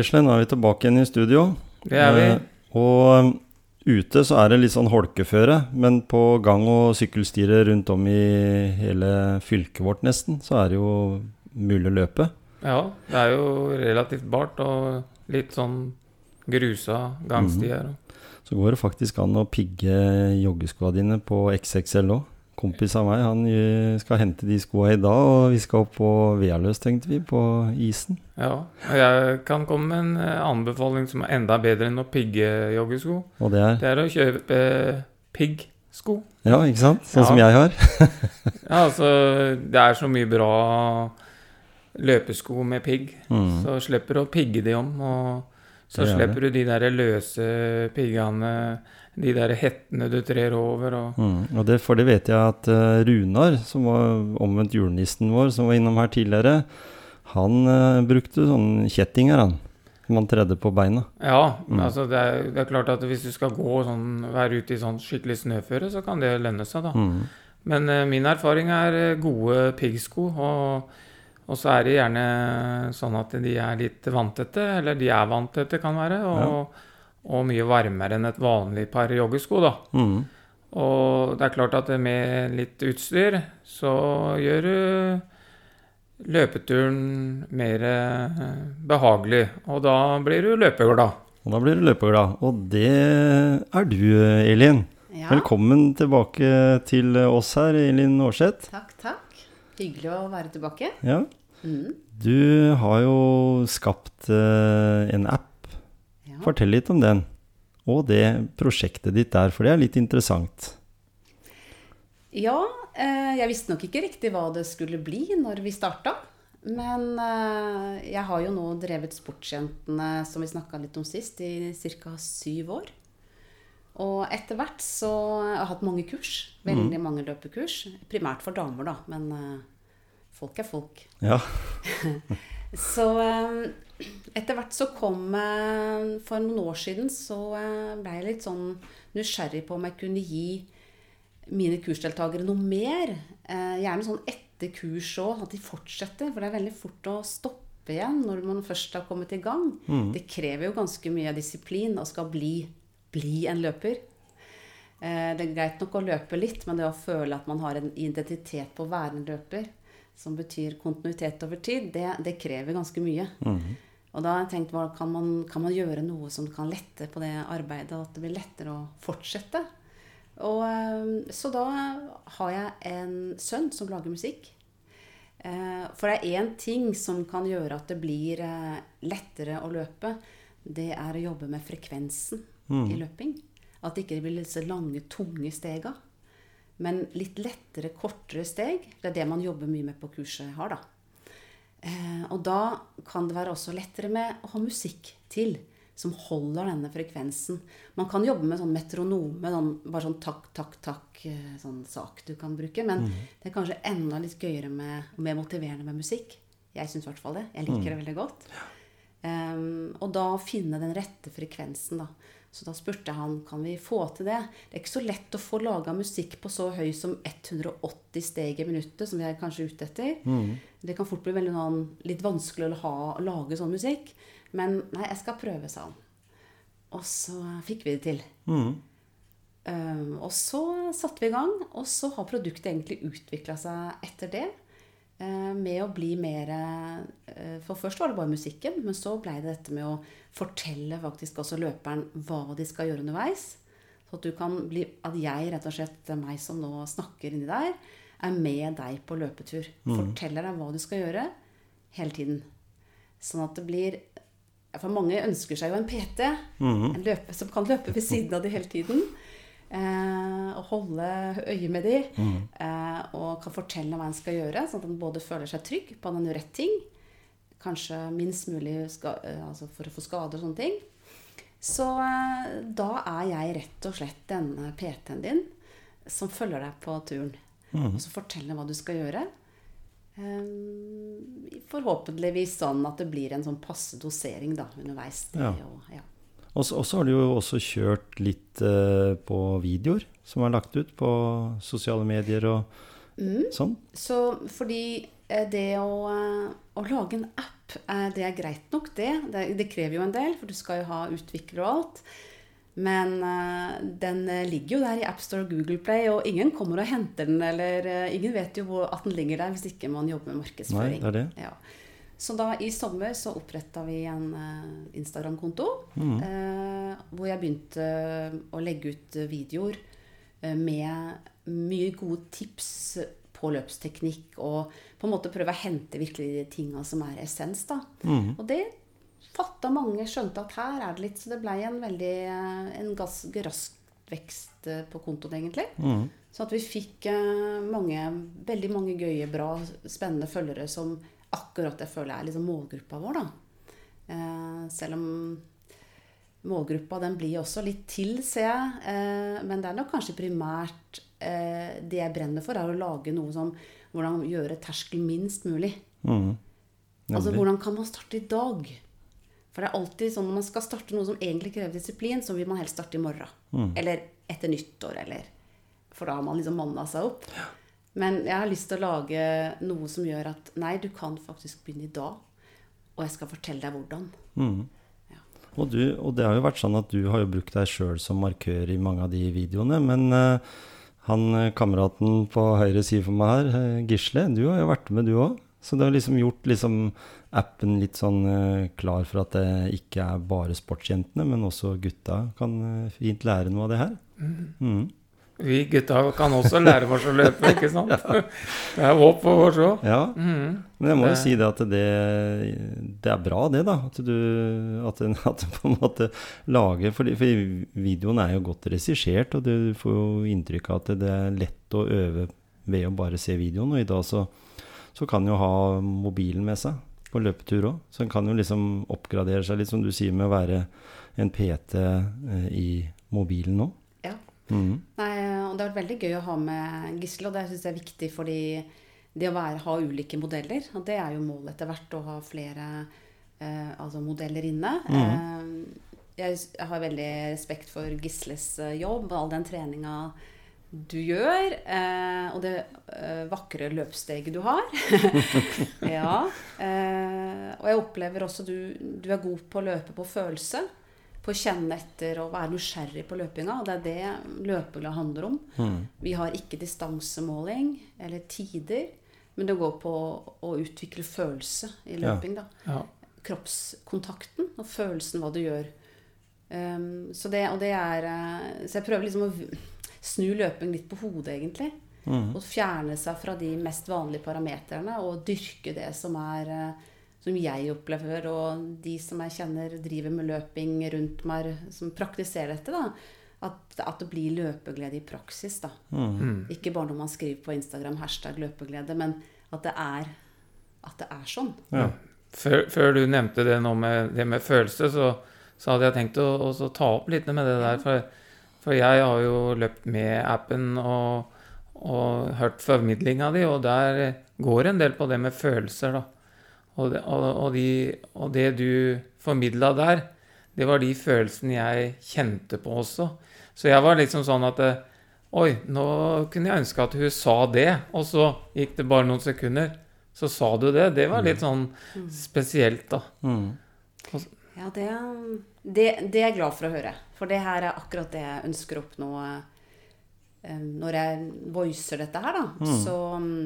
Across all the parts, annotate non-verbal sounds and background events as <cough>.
Gisle, nå er vi tilbake igjen i studio. Det er vi. Eh, og um, ute så er det litt sånn holkeføre, men på gang- og sykkelstier rundt om i hele fylket vårt nesten, så er det jo mulig å løpe. Ja, det er jo relativt bart og litt sånn grusa gangstier. Så går det faktisk an å pigge joggeskoa dine på XXL òg. Kompis av meg han eh, skal hente de skoa i dag, og vi skal opp på Vealøs, tenkte vi, på isen. Ja, og jeg kan komme med en eh, anbefaling som er enda bedre enn å pigge joggesko. Og det er Det er å kjøpe eh, piggsko. Ja, ikke sant? Sånn Ja. som jeg har. <laughs> Ja, altså, det er så mye bra løpesko med pigg, Mm. så slipper du å pigge de om, og så er slipper du de der løse piggene, de der hettene du trer over, og Mm. Og det, for det vet jeg at uh, Runar, som var omvendt julenissen vår, som var innom her tidligere, han uh, brukte sånne kjettinger, han. Som han tredde på beina. Ja, Mm. altså det er, det er klart at hvis du skal gå sånn, være ute i sånn skikkelig snøføre, så kan det lønne seg, da. Mm. Men uh, min erfaring er gode piggsko, og, og så er det gjerne sånn at de er litt vanntette, eller de er vanntette, kan være, og, og mye varmere enn et vanlig par joggesko, da. Mm. Og det er klart at med litt utstyr så gjør du løpeturen mer eh, behagelig, og da blir du løpeglad. Og da blir du løpeglad. Og det er du, Elin. Ja, Velkommen tilbake til oss her, Elin Aarseth. takk, takk. Hyggelig å være tilbake. Ja. Mm. Du har jo skapt eh, en app. Fortell litt om den. Og det prosjektet ditt der, for det er litt interessant. ja, eh, jeg visste nok ikke riktig hva det skulle bli når vi starta. Men eh, jeg har jo nå drevet Sportsjentene, som vi snakka litt om sist, i ca. syv år. Og etter hvert så jeg har jeg hatt mange kurs. Veldig mange løpekurs. Primært for damer, da. Men eh, folk er folk. Ja. <laughs> Så etter hvert så kom eh, For noen år siden så eh, ble jeg litt sånn nysgjerrig på om jeg kunne gi mine kursdeltakere noe mer. Eh, gjerne sånn etter kurs òg, at de fortsetter. For det er veldig fort å stoppe igjen når man først har kommet i gang. Det krever jo ganske mye disiplin å skal bli, bli en løper. Det er greit nok å løpe litt, men det å føle at man har en identitet på å være en løper, som betyr kontinuitet over tid, det, det krever ganske mye. Og da har jeg tenkt, kan man, kan man gjøre noe som kan lette på det arbeidet, at det blir lettere å fortsette? Og, eh, så da har jeg en sønn som lager musikk. Eh, For det er én ting som kan gjøre at det blir eh, lettere å løpe. Det er å jobbe med frekvensen i løping. At det ikke blir disse lange, tunge stega. Men litt lettere, kortere steg. Det er det man jobber mye med på kurset jeg har, da. Eh, og da kan det være også lettere med å ha musikk til som holder denne frekvensen. Man kan jobbe med sånn metronome, sånn, bare sånn takk, takk, takk, eh, sånn sak du kan bruke. Men det er kanskje enda litt gøyere med, og mer motiverende med musikk. Jeg syns i hvert fall det. Jeg liker det veldig godt. Um, og da finne den rette frekvensen, da. Så da spurte han kan vi få til det. Det er ikke så lett å få laga musikk på så høy som 180 steg i minuttet, som vi er kanskje ute etter. Det kan fort bli veldig sånn, litt vanskelig å ha, lage sånn musikk. Men nei, jeg skal prøve, sa han. Og så fikk vi det til. Mm. Um, og så satte vi i gang, og så har produktet egentlig utvikla seg etter det. Eh, med å bli mer eh, For først var det bare musikken, men så ble det dette med å fortelle faktisk også løperen hva de skal gjøre underveis. Så at du kan bli At jeg, rett og slett meg som nå snakker inni der, er med deg på løpetur. Forteller deg hva du skal gjøre hele tiden. Sånn at det blir For mange ønsker seg jo en PT, en løpe, som kan løpe ved siden av de hele tiden. Eh, og holde øye med de. Mm. Eh, og kan fortelle hva en skal gjøre, sånn at en både føler seg trygg på at en gjør rett ting. Kanskje minst mulig ska, eh, altså for å få skader og sånne ting. Så eh, da er jeg rett og slett denne PT-en din som følger deg på turen. Mm. Og så forteller hva du skal gjøre. Eh, forhåpentligvis sånn at det blir en sånn passe dosering da, underveis. Det, Ja. og, ja. Og så har du jo også kjørt litt eh, på videoer som er lagt ut på sosiale medier og Mm. sånn. Så fordi eh, det å, eh, å lage en app, eh, det er greit nok, det. det. Det krever jo en del, for du skal jo ha utvikler og alt. Men den ligger jo der i AppStore og Google Play, og ingen kommer og henter den, eller ingen vet jo at den ligger der hvis ikke man jobber med markedsføring. Nei, det er det. Ja. Så da i sommer så oppretta vi en eh, Instagram-konto, Mm. eh, hvor jeg begynte å legge ut eh, videoer eh, med mye gode tips på løpsteknikk, og på en måte prøve å hente virkelig de tinga som er essens, da. Mm. Og det fatta mange, skjønte at her er det litt, så det blei en veldig eh, en ganske rask vekst eh, på kontoen, egentlig. Mm. Så at vi fikk eh, mange, veldig mange gøye, bra, spennende følgere som akkurat det føler jeg er liksom målgruppa vår, da. Eh, selv om målgruppa den blir også litt til, ser jeg. Eh, men det er nok kanskje primært eh, det jeg brenner for, er å lage noe som Hvordan gjøre terskel minst mulig. Mm. Altså hvordan kan man starte i dag? For det er alltid sånn når man skal starte noe som egentlig krever disiplin, så vil man helst starte i morgen. Mm. Eller etter nyttår, eller For da har man liksom manna seg opp. Men jeg har lyst til å lage noe som gjør at nei, du kan faktisk begynne i dag. Og jeg skal fortelle deg hvordan. Mm. Og, du, og det har jo vært sånn at du har jo brukt deg sjøl som markør i mange av de videoene. Men uh, han eh, kameraten på høyre side for meg her, eh, Gisle, du har jo vært med du òg. Så det har liksom gjort liksom appen litt sånn uh, klar for at det ikke er bare sportsjentene, men også gutta kan fint lære noe av det her. Mm. Vi gutta kan også lære oss å løpe, ikke sant? <laughs> Det er håp for oss òg. Ja, Mhm. men jeg må jo si det at det, det er bra det, da. At du, at, <laughs> at du på en måte lager for, For videoen er jo godt regissert, og du får jo inntrykk av at det er lett å øve ved å bare se videoen. Og i dag så, så kan jo ha mobilen med seg på løpetur òg. Så en kan jo liksom oppgradere seg litt, som du sier, med å være en PT eh, i mobilen nå. Mhm. Nei, og det har vært veldig gøy å ha med Gisle, og det syns jeg er viktig fordi det å være, ha ulike modeller, og det er jo målet etter hvert, å ha flere eh, altså modeller inne. Eh, jeg, jeg har veldig respekt for Gisles eh, jobb og all den treninga du gjør, eh, og det eh, vakre løpssteget du har. <laughs> <laughs> ja. Eh, og jeg opplever også du, du er god på å løpe på følelse på å kjenne etter og være nysgjerrig på løpinga. Og det er det løpinga handler om. Mm. Vi har ikke distansemåling eller tider, men det går på å utvikle følelse i løping. da. Ja. Kroppskontakten og følelsen hva du gjør. Um, så, det, og det er, eh, så jeg prøver liksom å snu løping litt på hodet, egentlig. Mm. Og fjerne seg fra de mest vanlige parameterne og dyrke det som er eh, som jeg opplever, og de som jeg kjenner driver med løping rundt meg, som praktiserer dette, da. At, at det blir løpeglede i praksis, da. Mhm. Mm. Ikke bare når man skriver på Instagram hashtag løpeglede, men at det er, at det er sånn. Ja. Før, før du nevnte det nå med det med følelse, så, så hadde jeg tenkt å også ta opp litt med det der. For, for jeg har jo løpt med appen og, og hørt formidlinga di, og der går en del på det med følelser, da. Og det, og, og, de, og det du formidla der, det var de følelsene jeg kjente på også. Så jeg var liksom sånn at eh, Oi, nå kunne jeg ønske at hun sa det. Og så gikk det bare noen sekunder. Så sa du det. Det var litt sånn spesielt, da. Mm. Ja, det, det, det er jeg glad for å høre. For det her er akkurat det jeg ønsker å oppnå eh, når jeg voicer dette her, da. Så mm,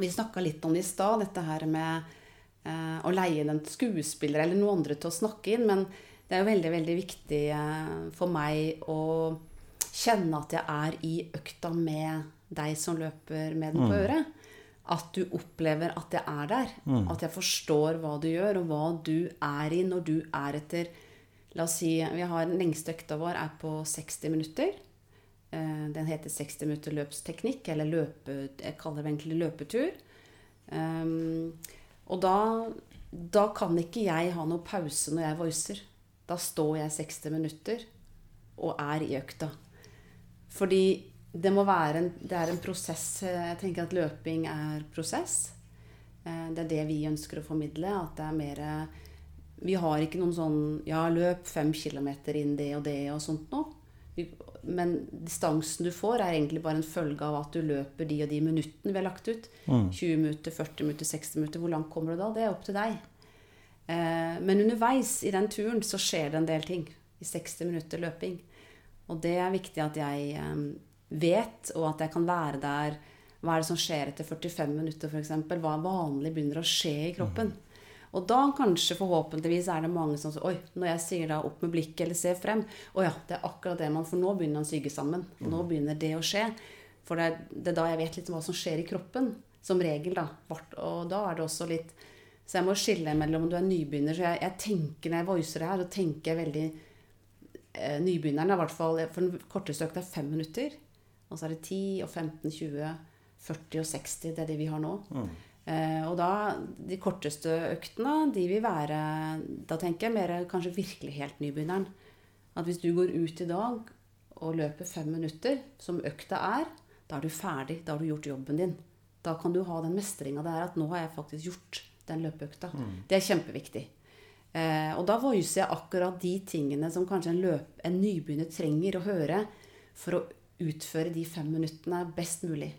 vi snakka litt om det i stad, dette her med eh, å leie en skuespiller eller noen andre til å snakke inn. Men det er jo veldig, veldig viktig eh, for meg å kjenne at jeg er i økta med deg som løper med den på øret. At du opplever at jeg er der. At jeg forstår hva du gjør, og hva du er i når du er etter La oss si vi har Den lengste økta vår er på 60 minutter. Eh, Den heter 60 minutter løpsteknikk, eller løpe, jeg kaller det egentlig løpetur. Um, og da, da kan ikke jeg ha noe pause når jeg voicer. Da står jeg 60 minutter og er i økta. Fordi det må være en, det er en prosess. Jeg tenker at løping er prosess. Eh, Det er det vi ønsker å formidle. At det er mer Vi har ikke noen sånn Ja, løp fem kilometer inn det og det og sånt noe. Men distansen du får, er egentlig bare en følge av at du løper de og de minuttene vi har lagt ut. 20 minutter, 40 minutter, 60 minutter. Hvor langt kommer du da? Det er opp til deg. Eh, Men underveis i den turen så skjer det en del ting. I 60 minutter løping. Og det er viktig at jeg eh, vet, og at jeg kan være der. Hva er det som skjer etter 45 minutter, f.eks.? Hva vanlig begynner å skje i kroppen? Og da kanskje forhåpentligvis er det mange som sier Oi, når jeg sier da opp med blikket eller ser frem Å ja, det er akkurat det man For nå begynner man å syke sammen. Nå begynner det å skje. For det er, det er da jeg vet litt hva som skjer i kroppen. Som regel, da. Og da er det også litt Så jeg må skille mellom om du er nybegynner. Så jeg, jeg tenker når jeg voicer det her, så tenker jeg veldig eh, Nybegynneren er i hvert fall For den korteste økta er fem minutter. Og så er det 10 og 15, 20, 40 og 60. Det er det vi har nå. Eh, og da, de korteste øktene, de vil være Da tenker jeg mer kanskje virkelig helt nybegynneren. At hvis du går ut i dag og løper fem minutter, som økta er, da er du ferdig. Da har du gjort jobben din. Da kan du ha den mestringa det er at nå har jeg faktisk gjort den løpeøkta. Det er kjempeviktig. Eh, og da voicer jeg akkurat de tingene som kanskje en, løp, en nybegynner trenger å høre for å utføre de fem minuttene best mulig.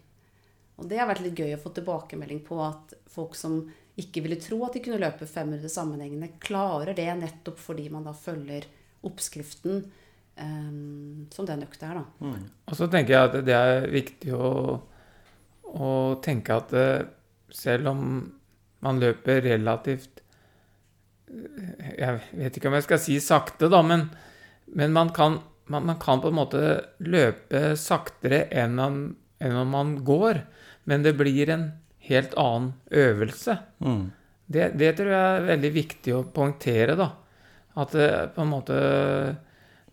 Og det har vært litt gøy å få tilbakemelding på at folk som ikke ville tro at de kunne løpe fem minutter sammenhengende, klarer det nettopp fordi man da følger oppskriften um, som den økta er, da. Og så tenker jeg at det er viktig å, å tenke at eh, selv om man løper relativt eh, Jeg vet ikke om jeg skal si sakte, da, men, men man, kan, man, man kan på en måte løpe saktere enn, man, enn man går. Men det blir en helt annen øvelse. Mm. Det, det tror jeg er veldig viktig å poengtere, da. At det, på en måte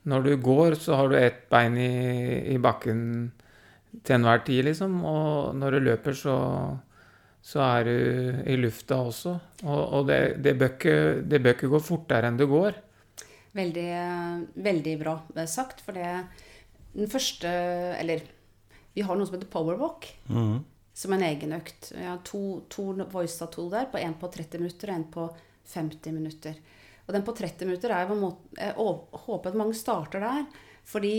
Når du går, så har du ett bein i, i bakken til enhver tid, liksom. Og når du løper, så, så er du i lufta også. Og, og det, det, bør ikke, det bør ikke gå fortere enn du går. Veldig, veldig bra sagt. For det den første Eller vi har noe som heter powerwalk, Mm. Som en egen økt. Jeg har to, to voice to der, på en på 30 minutter og en på 50 minutter. Og den på 30 minutter er jo på en måte Jeg håper at mange starter der, fordi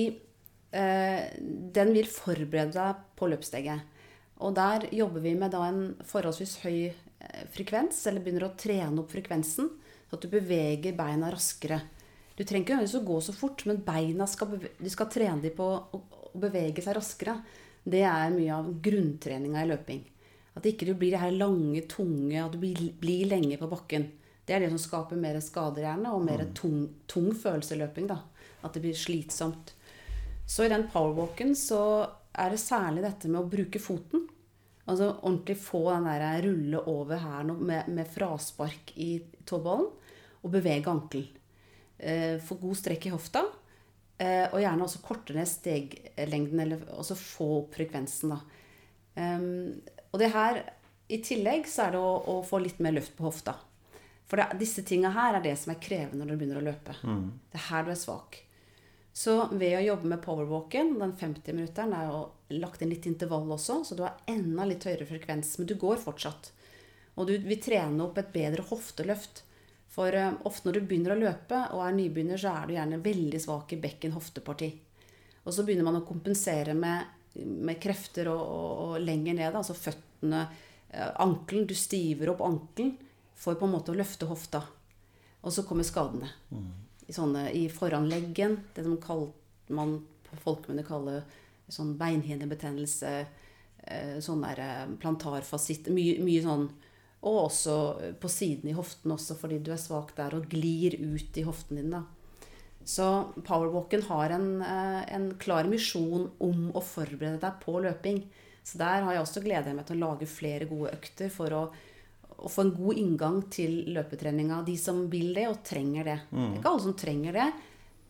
eh, den vil forberede deg på løpssteget. Og der jobber vi med da en forholdsvis høy eh, frekvens, eller begynner å trene opp frekvensen, så at du beveger beina raskere. Du trenger ikke å gå så fort, men beina skal, du skal trene dem på å, å bevege seg raskere. Det er mye av grunntreninga i løping. At ikke du blir det her lange, tunge, at du blir, blir lenge på bakken. Det er det som skaper mer skader gjerne, og mer tung, tung følelse i løping. da. At det blir slitsomt. Så i den powerwalken så er det særlig dette med å bruke foten. Altså ordentlig få den der rulle over nå med, med fraspark i tåballen, og bevege ankelen. Eh, få god strekk i hofta. Eh, og gjerne også korte ned steglengden, eller også få opp frekvensen, da. Og det her, i tillegg, så er det å, å få litt mer løft på hofta. For det, disse tinga her er det som er krevende når du begynner å løpe. Det er her du er svak. Så ved å jobbe med powerwalken, den 50-minutteren, er jo lagt inn litt intervall også, så du har enda litt høyere frekvens, men du går fortsatt. Og du vil trene opp et bedre hofteløft. For eh, ofte når du begynner å løpe og er nybegynner, så er du gjerne veldig svak i bekken-hofteparti. Og så begynner man å kompensere med, med krefter og, og, og lenger ned, altså føttene, eh, ankelen. Du stiver opp ankelen for på en måte å løfte hofta. Og så kommer skadene. I, sånne, I foranleggen, det som man på folkemunne kaller sånn beinhinnebetennelse, eh, sånn der plantarfasitt, mye, mye sånn og også på siden i hoften også, fordi du er svak der og glir ut i hoften din. da. Så powerwalken har en, eh, en klar misjon om å forberede deg på løping. Så der har jeg også gleda meg til å lage flere gode økter for å, å få en god inngang til løpetreninga. De som vil det og trenger det. Det er ikke alle som trenger det,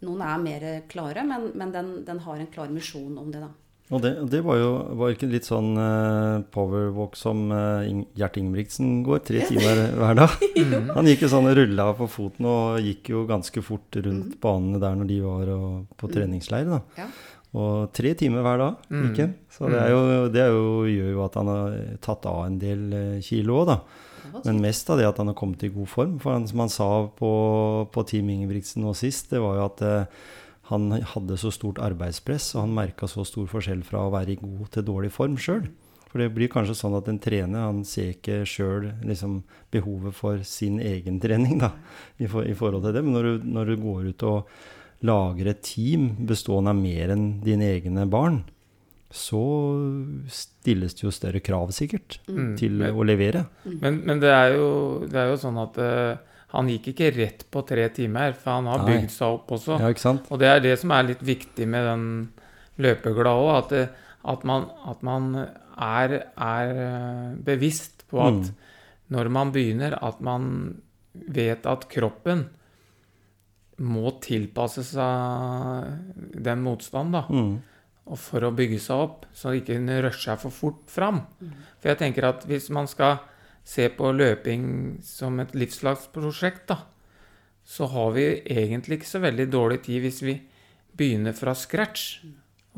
noen er mer klare, men, men den, den har en klar misjon om det, da. Og det, det var jo var ikke litt sånn uh, powerwalk som uh, Gjert Ingebrigtsen går, tre timer hver dag. <laughs> <laughs> Han gikk jo sånn og rulla på foten og gikk jo ganske fort rundt Mm. banene der når de var og, på treningsleir. da. Ja. Og tre timer hver dag Mm. gikk han. Så det, er jo, det er jo, gjør jo at han har tatt av en del eh, kilo òg, da. Men mest av det at han har kommet i god form. For han, som han sa på, på Team Ingebrigtsen nå sist, det var jo at eh, han hadde så stort arbeidspress, og han merka så stor forskjell fra å være i god til dårlig form sjøl. For det blir kanskje sånn at en trener han ser ikke sjøl liksom, behovet for sin egen <laughs> trening da, i, for, i forhold til det. Men når du, når du går ut og lager et team bestående av mer enn dine egne barn, så stilles det jo større krav, sikkert, Mm. til Men- å levere. Men, men det, er jo, det er jo sånn at eh, han gikk ikke rett på tre timer, for han har Nei. bygd seg opp også. Ja, ikke sant? Og det er det som er litt viktig med den løpeglade òg, at, at, man, at man er, er eh, bevisst på at Mm. når man begynner, at man vet at kroppen må tilpasse seg den motstanden, da. Mm. Og for å bygge seg opp, så ikke hun rusher for fort fram. For jeg tenker at hvis man skal se på løping som et livslagsprosjekt, da, så har vi egentlig ikke så veldig dårlig tid hvis vi begynner fra scratch.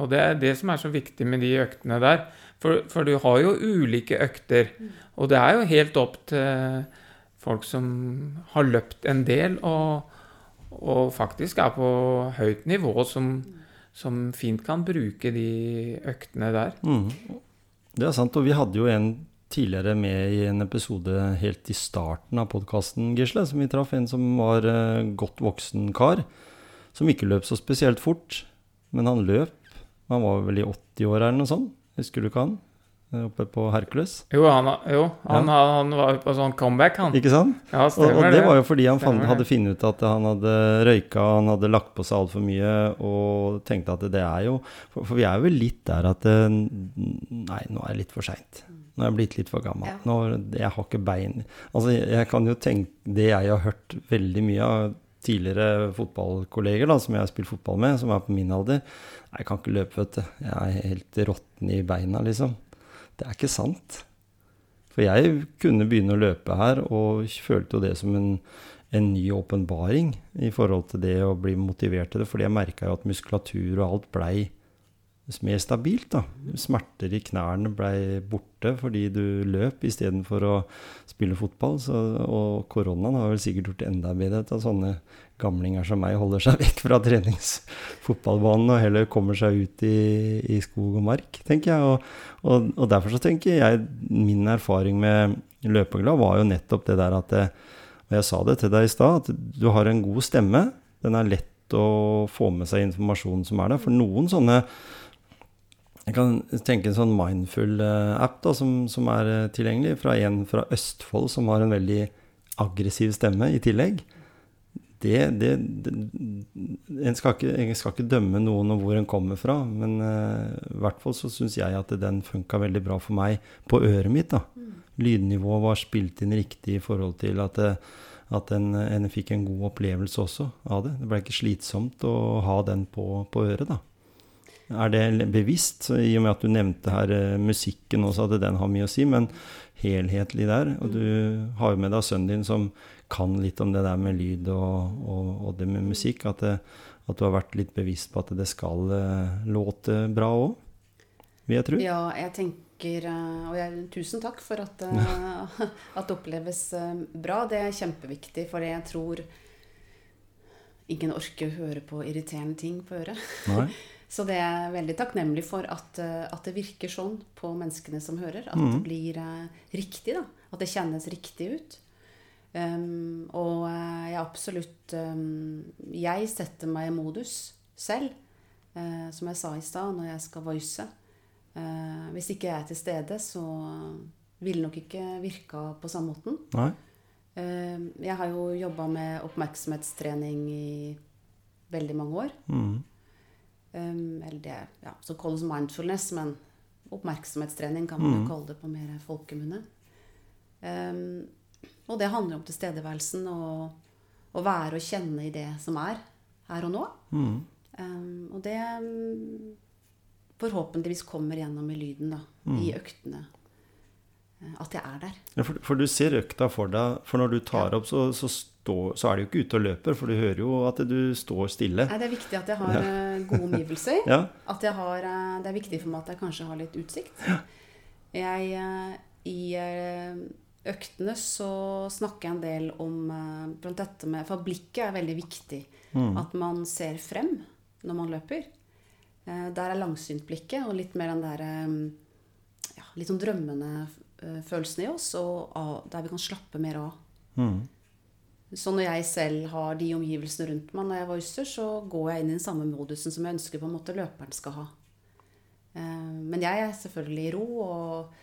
Og det er det som er så viktig med de øktene der. For, for du har jo ulike økter, og det er jo helt opp til folk som har løpt en del, og, og faktisk er på høyt nivå, som, som fint kan bruke de øktene der. Mm. Det er sant, og vi hadde jo en tidligere med i en episode helt i starten av podkasten, Gisle, som vi traff. En som var eh, godt voksen kar, som ikke løp så spesielt fort, men han løp. Han var vel i 80 år eller noe sånt, husker du ikke han? Eh, Oppe på Hercules. Jo, han, jo, han, han var på sånn comeback, han. Ikke sant? Ja, Og, og det var jo fordi han fant, hadde funnet ut at han hadde røyka, han hadde lagt på seg altfor mye, og tenkte at det er jo For, for vi er jo litt der at eh, Nei, nå er det litt for seint. Nå er jeg blitt litt for gammel. Ja. Nå, jeg har ikke bein Altså, jeg, kan jo tenke Det jeg har hørt veldig mye av tidligere fotballkolleger da, som jeg har spilt fotball med, som er på min alder jeg kan ikke løpe, vet du. Jeg er helt råtten i beina, liksom. Det er ikke sant. For jeg kunne begynne å løpe her, og følte jo det som en, en ny åpenbaring i forhold til det å bli motivert til det. Fordi jeg merka jo at muskulatur og alt blei mer stabilt. da. Smerter i knærne blei borte fordi du løp istedenfor å spille fotball. Så, og koronaen har vel sikkert gjort enda bedre at sånne gamlinger som meg holder seg vekk fra treningsfotballbanen og heller kommer seg ut i, i skog og mark, tenker jeg. Og, og, og derfor så tenker jeg min erfaring med løpeglad var jo nettopp det der at det, Og jeg sa det til deg i stad, at du har en god stemme. Den er lett å få med seg informasjonen som er der. For noen sånne jeg kan tenke en sånn mindful-app da, som, som er eh, tilgjengelig, fra en fra Østfold som har en veldig aggressiv stemme i tillegg. Det, det, det en, skal ikke, en skal ikke dømme noen om hvor en kommer fra, men uh, i hvert fall så syns jeg at den funka veldig bra for meg på øret mitt. da. Lydnivået var spilt inn riktig i forhold til at, eh, at en, en fikk en god opplevelse også av det. Det ble ikke slitsomt å ha den på, på øret, da. Er det bevisst, i og med at du nevnte her eh, musikken også, at den har mye å si, men helhetlig der. Og du har jo med deg sønnen din som kan litt om det der med lyd og, og, og det med musikk. At, det, at du har vært litt bevisst på at det skal eh, låte bra òg, vil jeg tro. Ja, jeg tenker eh, Og jeg, tusen takk for at, <laughs> <laughs> at det oppleves bra. Det er kjempeviktig, for jeg tror ingen orker å høre på irriterende ting på øret. <laughs> Så det er jeg veldig takknemlig for at, eh, at det virker sånn på menneskene som hører. At Mhm. det blir eh, riktig, da. At det kjennes riktig ut. Um, og eh, jeg absolutt um, Jeg setter meg i modus selv, uh, som jeg sa i stad, når jeg skal voice. Uh, hvis ikke jeg er til stede, så ville nok ikke virka på samme måten. Eh, jeg har jo jobba med oppmerksomhetstrening i veldig mange år. Mm. Um, eller det ja, som kalles mindfulness, men oppmerksomhetstrening kan man jo Mm. kalle det på mer folkemunne. Um, og det handler om tilstedeværelsen og å være og kjenne i det som er her og nå. Mm. Um, og det forhåpentligvis kommer gjennom i lyden, da. I øktene. At jeg er der. Ja, for, for du ser økta for deg, for når du tar Ja. opp, så, så, står, så er du jo ikke ute og løper, for du hører jo at du står stille. Nei, det er viktig at jeg har ja. gode omgivelser. <laughs> Ja. At jeg har, eh, det er viktig for meg at jeg kanskje har litt utsikt. Jeg, eh, I eh, øktene så snakker jeg en del om eh, blant dette med For blikket er veldig viktig. Mm. At man ser frem når man løper. Eh, Der er langsyntblikket og litt mer den der eh, ja, litt sånn drømmende eh, følelsen i oss, og av- der vi kan slappe mer av. Mm. Så når jeg selv har de omgivelsene rundt meg når jeg voicer, så går jeg inn i den samme modusen som jeg ønsker på en måte løperen skal ha. Eh, Men jeg er selvfølgelig i ro og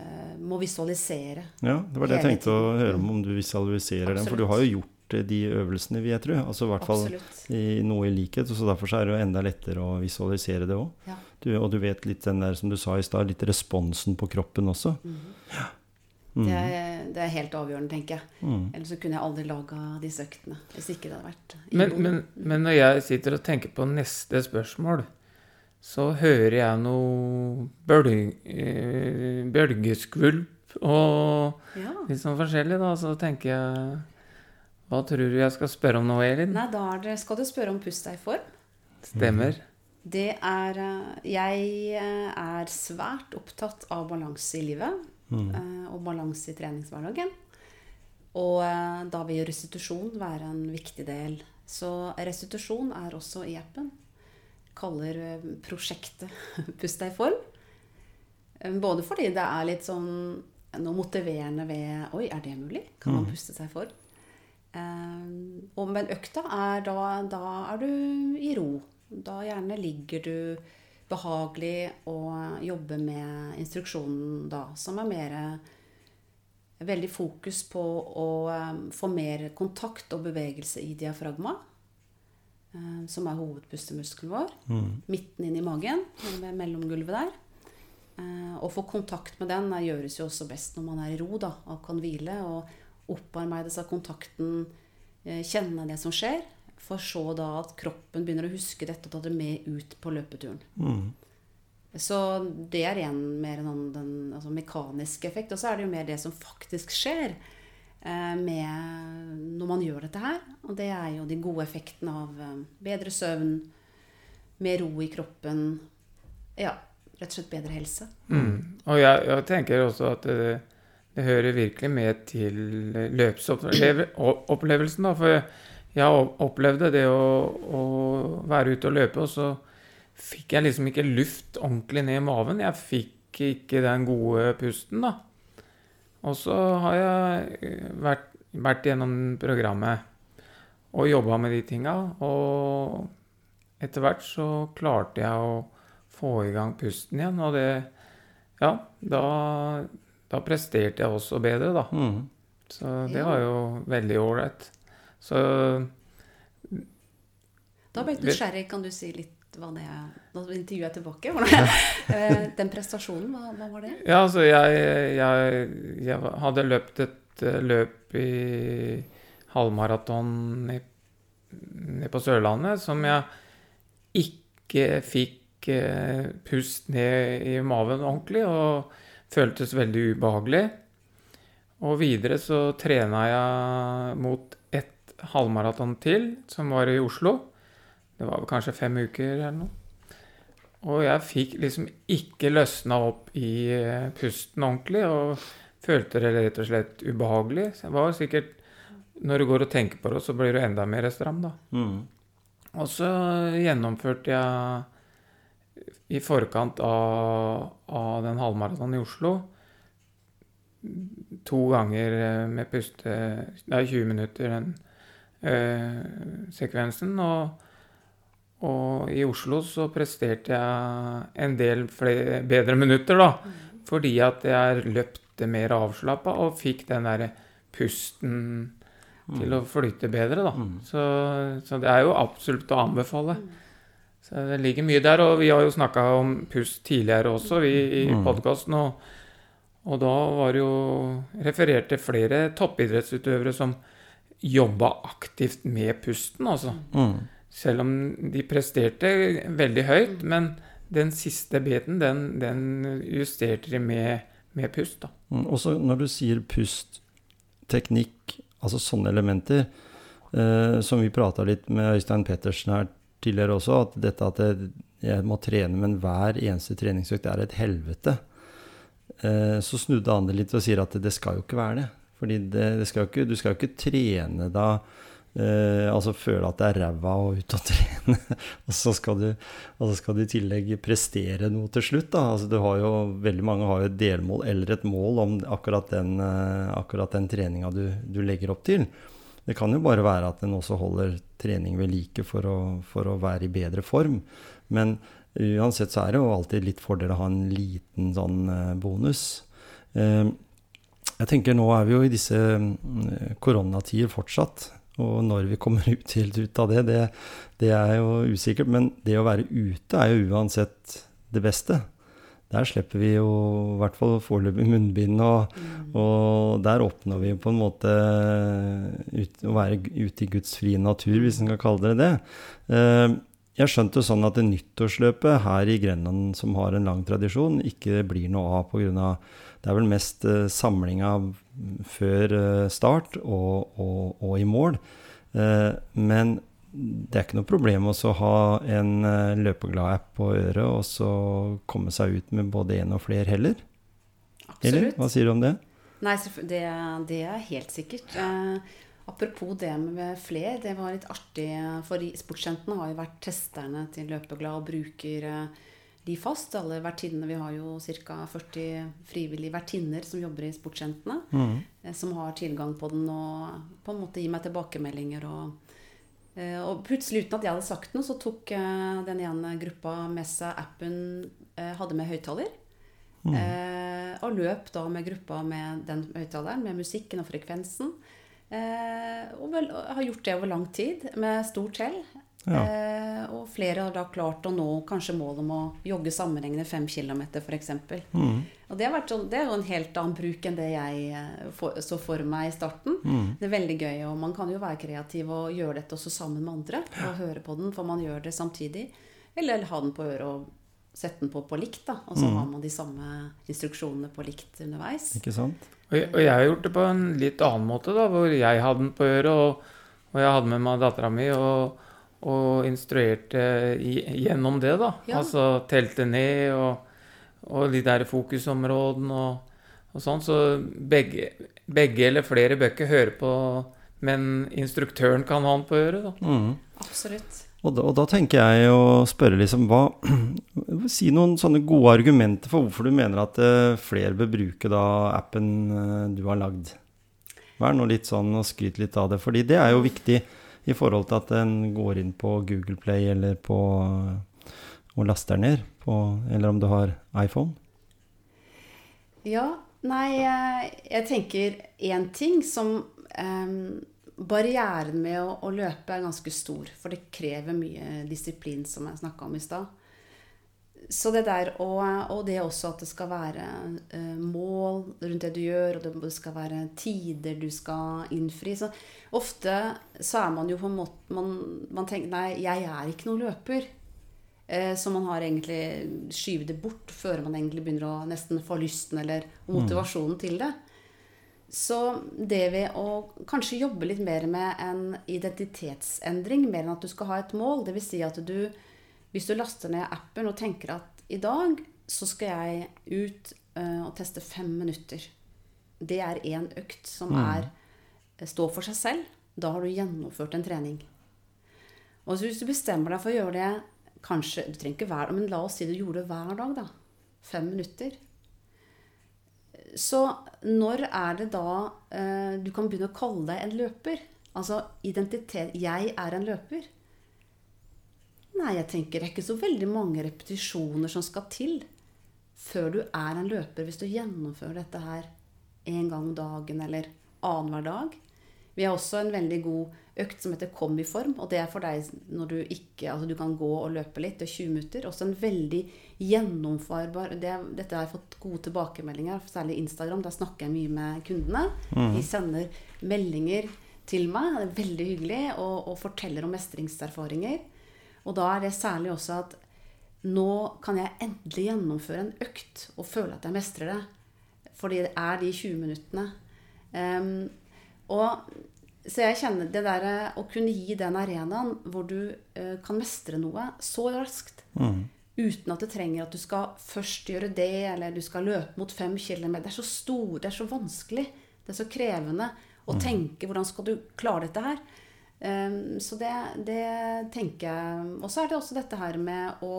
eh, må visualisere. ja, det var det jeg tenkte å høre om, om du visualiserer den. For du har jo gjort eh, de øvelsene, vil jeg tro. Altså i hvert fall i noe i likhet. Så derfor så er det jo enda lettere å visualisere det òg. Ja. Og du vet litt den der, som du sa i stad, litt responsen på kroppen også. Det, er, det er helt avgjørende, tenker jeg. Mm. Ellers så kunne jeg aldri laga disse øktene. Hvis ikke det hadde vært Men, men, men når jeg sitter og tenker på neste spørsmål, så hører jeg noe bølg, eh, bølgeskvulp og ja. litt sånn forskjellig, da. Så tenker jeg Hva tror du jeg skal spørre om nå, Elin? Nei, da er det, skal du spørre om pust deg i form. Stemmer. Det er eh, Jeg eh, er svært opptatt av balanse i livet. Eh, Og balanse i treningshverdagen. Og eh, da vil restitusjon være en viktig del. Så restitusjon er også i appen. Kaller eh, prosjektet <laughs> 'Pust deg i form'. Både fordi det er litt sånn noe motiverende ved Oi, er det mulig? Kan man puste seg i form? Men økta er da, da er du i ro. Da gjerne ligger du behagelig å jobbe med instruksjonen da, som er mer Veldig fokus på å eh, få mer kontakt og bevegelse i diafragma, eh, som er hovedpustemuskelen vår. Midten inn i magen, ved mellomgulvet der. Eh, Å få kontakt med den eh, gjøres jo også best når man er i ro da, og kan hvile. Og opparbeide seg kontakten, eh, kjenne det som skjer. For så da at kroppen begynner å huske dette og ta det med ut på løpeturen. Mm. Så det er igjen mer en annen den, altså mekanisk effekt. Og så er det jo mer det som faktisk skjer eh, med når man gjør dette her. Og det er jo de gode effektene av eh, bedre søvn, mer ro i kroppen. Ja, rett og slett bedre helse. Mm. Og jeg, jeg tenker også at det, det hører virkelig med til løpsopplevelsen, da. For jeg opplevde det å, å være ute og løpe, og så fikk jeg liksom ikke luft ordentlig ned i maven. Jeg fikk ikke den gode pusten, da. Og så har jeg eh, vært, vært gjennom programmet og jobba med de tinga, og etter hvert så klarte jeg å få i gang pusten igjen, og det Ja, da, da presterte jeg også bedre, da. Mm. Så det var jo veldig ålreit. Så Da ble jeg nysgjerrig. Kan du si litt hva det er? Nå intervjuet jeg tilbake. Hvordan, <laughs> eh, den prestasjonen, hva, hva var det? Ja, altså jeg, jeg, jeg hadde løpt et eh, løp i halvmaraton nede på Sørlandet som jeg ikke fikk eh, pust ned i maven ordentlig, og føltes veldig ubehagelig. Og videre så trena jeg mot halvmaraton til, som var i Oslo. Det var vel kanskje fem uker eller noe. Og jeg fikk liksom ikke løsna opp i eh, pusten ordentlig, og følte det rett og slett ubehagelig. Så det var sikkert Når du går og tenker på det, så blir du enda mer stram, da. Mm. Og så gjennomførte jeg i forkant av, av den halvmaratonen i Oslo to ganger eh, med puste Nei, 20 minutter, den sekvensen. Og, og i Oslo så presterte jeg en del flere, bedre minutter, da. Fordi at jeg løpte mer avslappa og fikk den derre pusten til å flyte bedre, da. Så, så det er jo absolutt å anbefale. Så det ligger mye der, og vi har jo snakka om pust tidligere også vi, i Mm. podkasten. Og, og da var det jo referert til flere toppidrettsutøvere som jobba aktivt med pusten, altså. Mm. selv om de presterte veldig høyt, men den siste biten, den, den justerte de med, med pust, da. Mm, Også når du sier pust, teknikk, altså sånne elementer, eh, som vi prata litt med Øystein Pettersen her tidligere også, at dette at jeg, jeg må trene, men hver eneste treningsøkt er et helvete. Eh, så snudde han det litt og sier at det, det skal jo ikke være det. Fordi det, det skal ikke, du skal jo ikke trene da eh, Altså føle at det er ræva å ut og <laughs> trene, og, så skal du, og så skal du i tillegg prestere noe til slutt. Da. Altså, du har jo, veldig mange har jo et delmål eller et mål om akkurat den, eh, akkurat den treninga du, du legger opp til. Det kan jo bare være at en også holder trening ved like for å, for å være i bedre form. Men uansett så er det jo alltid litt fordel å ha en liten sånn eh, bonus. Eh, jeg tenker nå er vi jo i disse mm, koronatider fortsatt. Og når vi kommer <laughs> ut helt ut av det, det, det er jo usikkert. Men det å være ute er jo uansett det beste. Der slipper vi jo i hvert fall foreløpig munnbind, og, og der oppnår vi på en måte ut, å være ute i Guds frie natur, hvis en kan kalle det det. Eh, jeg skjønte sånn at det nyttårsløpet her i Grenland, som har en lang tradisjon, ikke blir noe av pga. Det er vel mest eh, samlinga før eh, start og, og, og i mål. Eh, men det er ikke noe problem å ha en løpeglad-app på øret og så komme seg ut med både én og flere heller. Eller Absolutt. hva sier du om det? Nei, det, det er helt sikkert. Eh, apropos det med fler, det var litt artig. For sportsjentene har jo vært testerne til Løpeglad og bruker eh, de fast. Alle vertinnene. Vi har jo ca. 40 frivillige vertinner som jobber i sportsjentene. Mm. Som har tilgang på den og på en måte gir meg tilbakemeldinger. og Eh, Og plutselig, uten at jeg hadde sagt noe, så tok eh, den ene gruppa med seg appen eh, Hadde med høyttaler. Mm. og løp da med gruppa med den høyttaleren, med musikken og frekvensen. Eh, og, vel, har gjort det over lang tid, med stort hell. Ja. Eh, og flere har da klart å nå kanskje målet om å jogge sammenhengende fem km, f.eks. Mm. Og det, har vært sånn, det er jo en helt annen bruk enn det jeg eh, for, så for meg i starten. Mm. Det er veldig gøy, og man kan jo være kreativ og gjøre dette også sammen med andre. Og høre på den, for man gjør det samtidig. Eller ha den på øret og sette den på på likt, da. Og så Mm. har man de samme instruksjonene på likt underveis. Ikke sant? Og jeg, og jeg har gjort det på en litt annen måte, da, hvor jeg hadde den på øret, og, og jeg hadde med meg dattera mi og, og instruerte gjennom det, da. Ja. Altså telte ned og, og de der fokusområdene og, og sånn. Så begge, begge eller flere bøker hører på, men instruktøren kan ha den på øret, da. Mm. Absolutt. Og da, og da tenker jeg å spørre liksom hva <clears throat> Si noen sånne gode argumenter for hvorfor du mener at eh, flere bør bruke da appen eh, du har lagd. Vær nå litt sånn og skryt litt av det, fordi det er jo viktig i forhold til at en går inn på Google Play eller på og laster ned på Eller om du har iPhone. Ja, nei, jeg, tenker én ting som em, Barrieren med å, å løpe er ganske stor, for det krever mye disiplin, som jeg snakka om i stad. Så det der, og, og det også at det skal være uh, mål rundt det du gjør, og det, skal være tider du skal innfri. Så ofte så er man jo på en måte Man, man tenker nei, jeg er ikke noen løper. Uh, så man har egentlig skyvet det bort før man egentlig begynner å nesten få lysten eller motivasjonen til det. Så det ved å kanskje jobbe litt mer med en identitetsendring, mer enn at du skal ha et mål, dvs. Si at du hvis du laster ned appen og tenker at i dag så skal jeg ut eh, og teste fem minutter. Det er én økt som er, stå for seg selv. Da har du gjennomført en trening. Og så hvis du bestemmer deg for å gjøre det kanskje, du trenger ikke hver, men La oss si du gjorde det hver dag. da, Fem minutter. Så når er det da eh, du kan begynne å kalle deg en løper? Altså identitet 'Jeg er en løper'. Nei, jeg tenker det er ikke så veldig mange repetisjoner som skal til før du er en løper, hvis du gjennomfører dette her en gang om dagen eller annenhver dag. Vi har også en veldig god økt som heter Kom i form. Og det er for deg når du ikke Altså du kan gå og løpe litt, det er 20 minutter. Også en veldig gjennomfarbar det, Dette har jeg fått gode tilbakemeldinger, særlig Instagram. Der snakker jeg mye med kundene. De sender meldinger til meg. Det er veldig hyggelig og, og forteller om mestringserfaringer. Og da er det særlig også at nå kan jeg endelig gjennomføre en økt og føle at jeg mestrer det. Fordi det er de 20 minuttene. Um, og så jeg kjenner det der å kunne gi den arenaen hvor du uh, kan mestre noe så raskt. Mm. Uten at det trenger at du skal først gjøre det, eller du skal løpe mot fem kilometer. Det er så stor, det er så vanskelig. Det er så krevende å tenke hvordan skal du klare dette her. Um, så det, det tenker jeg Og så er det også dette her med å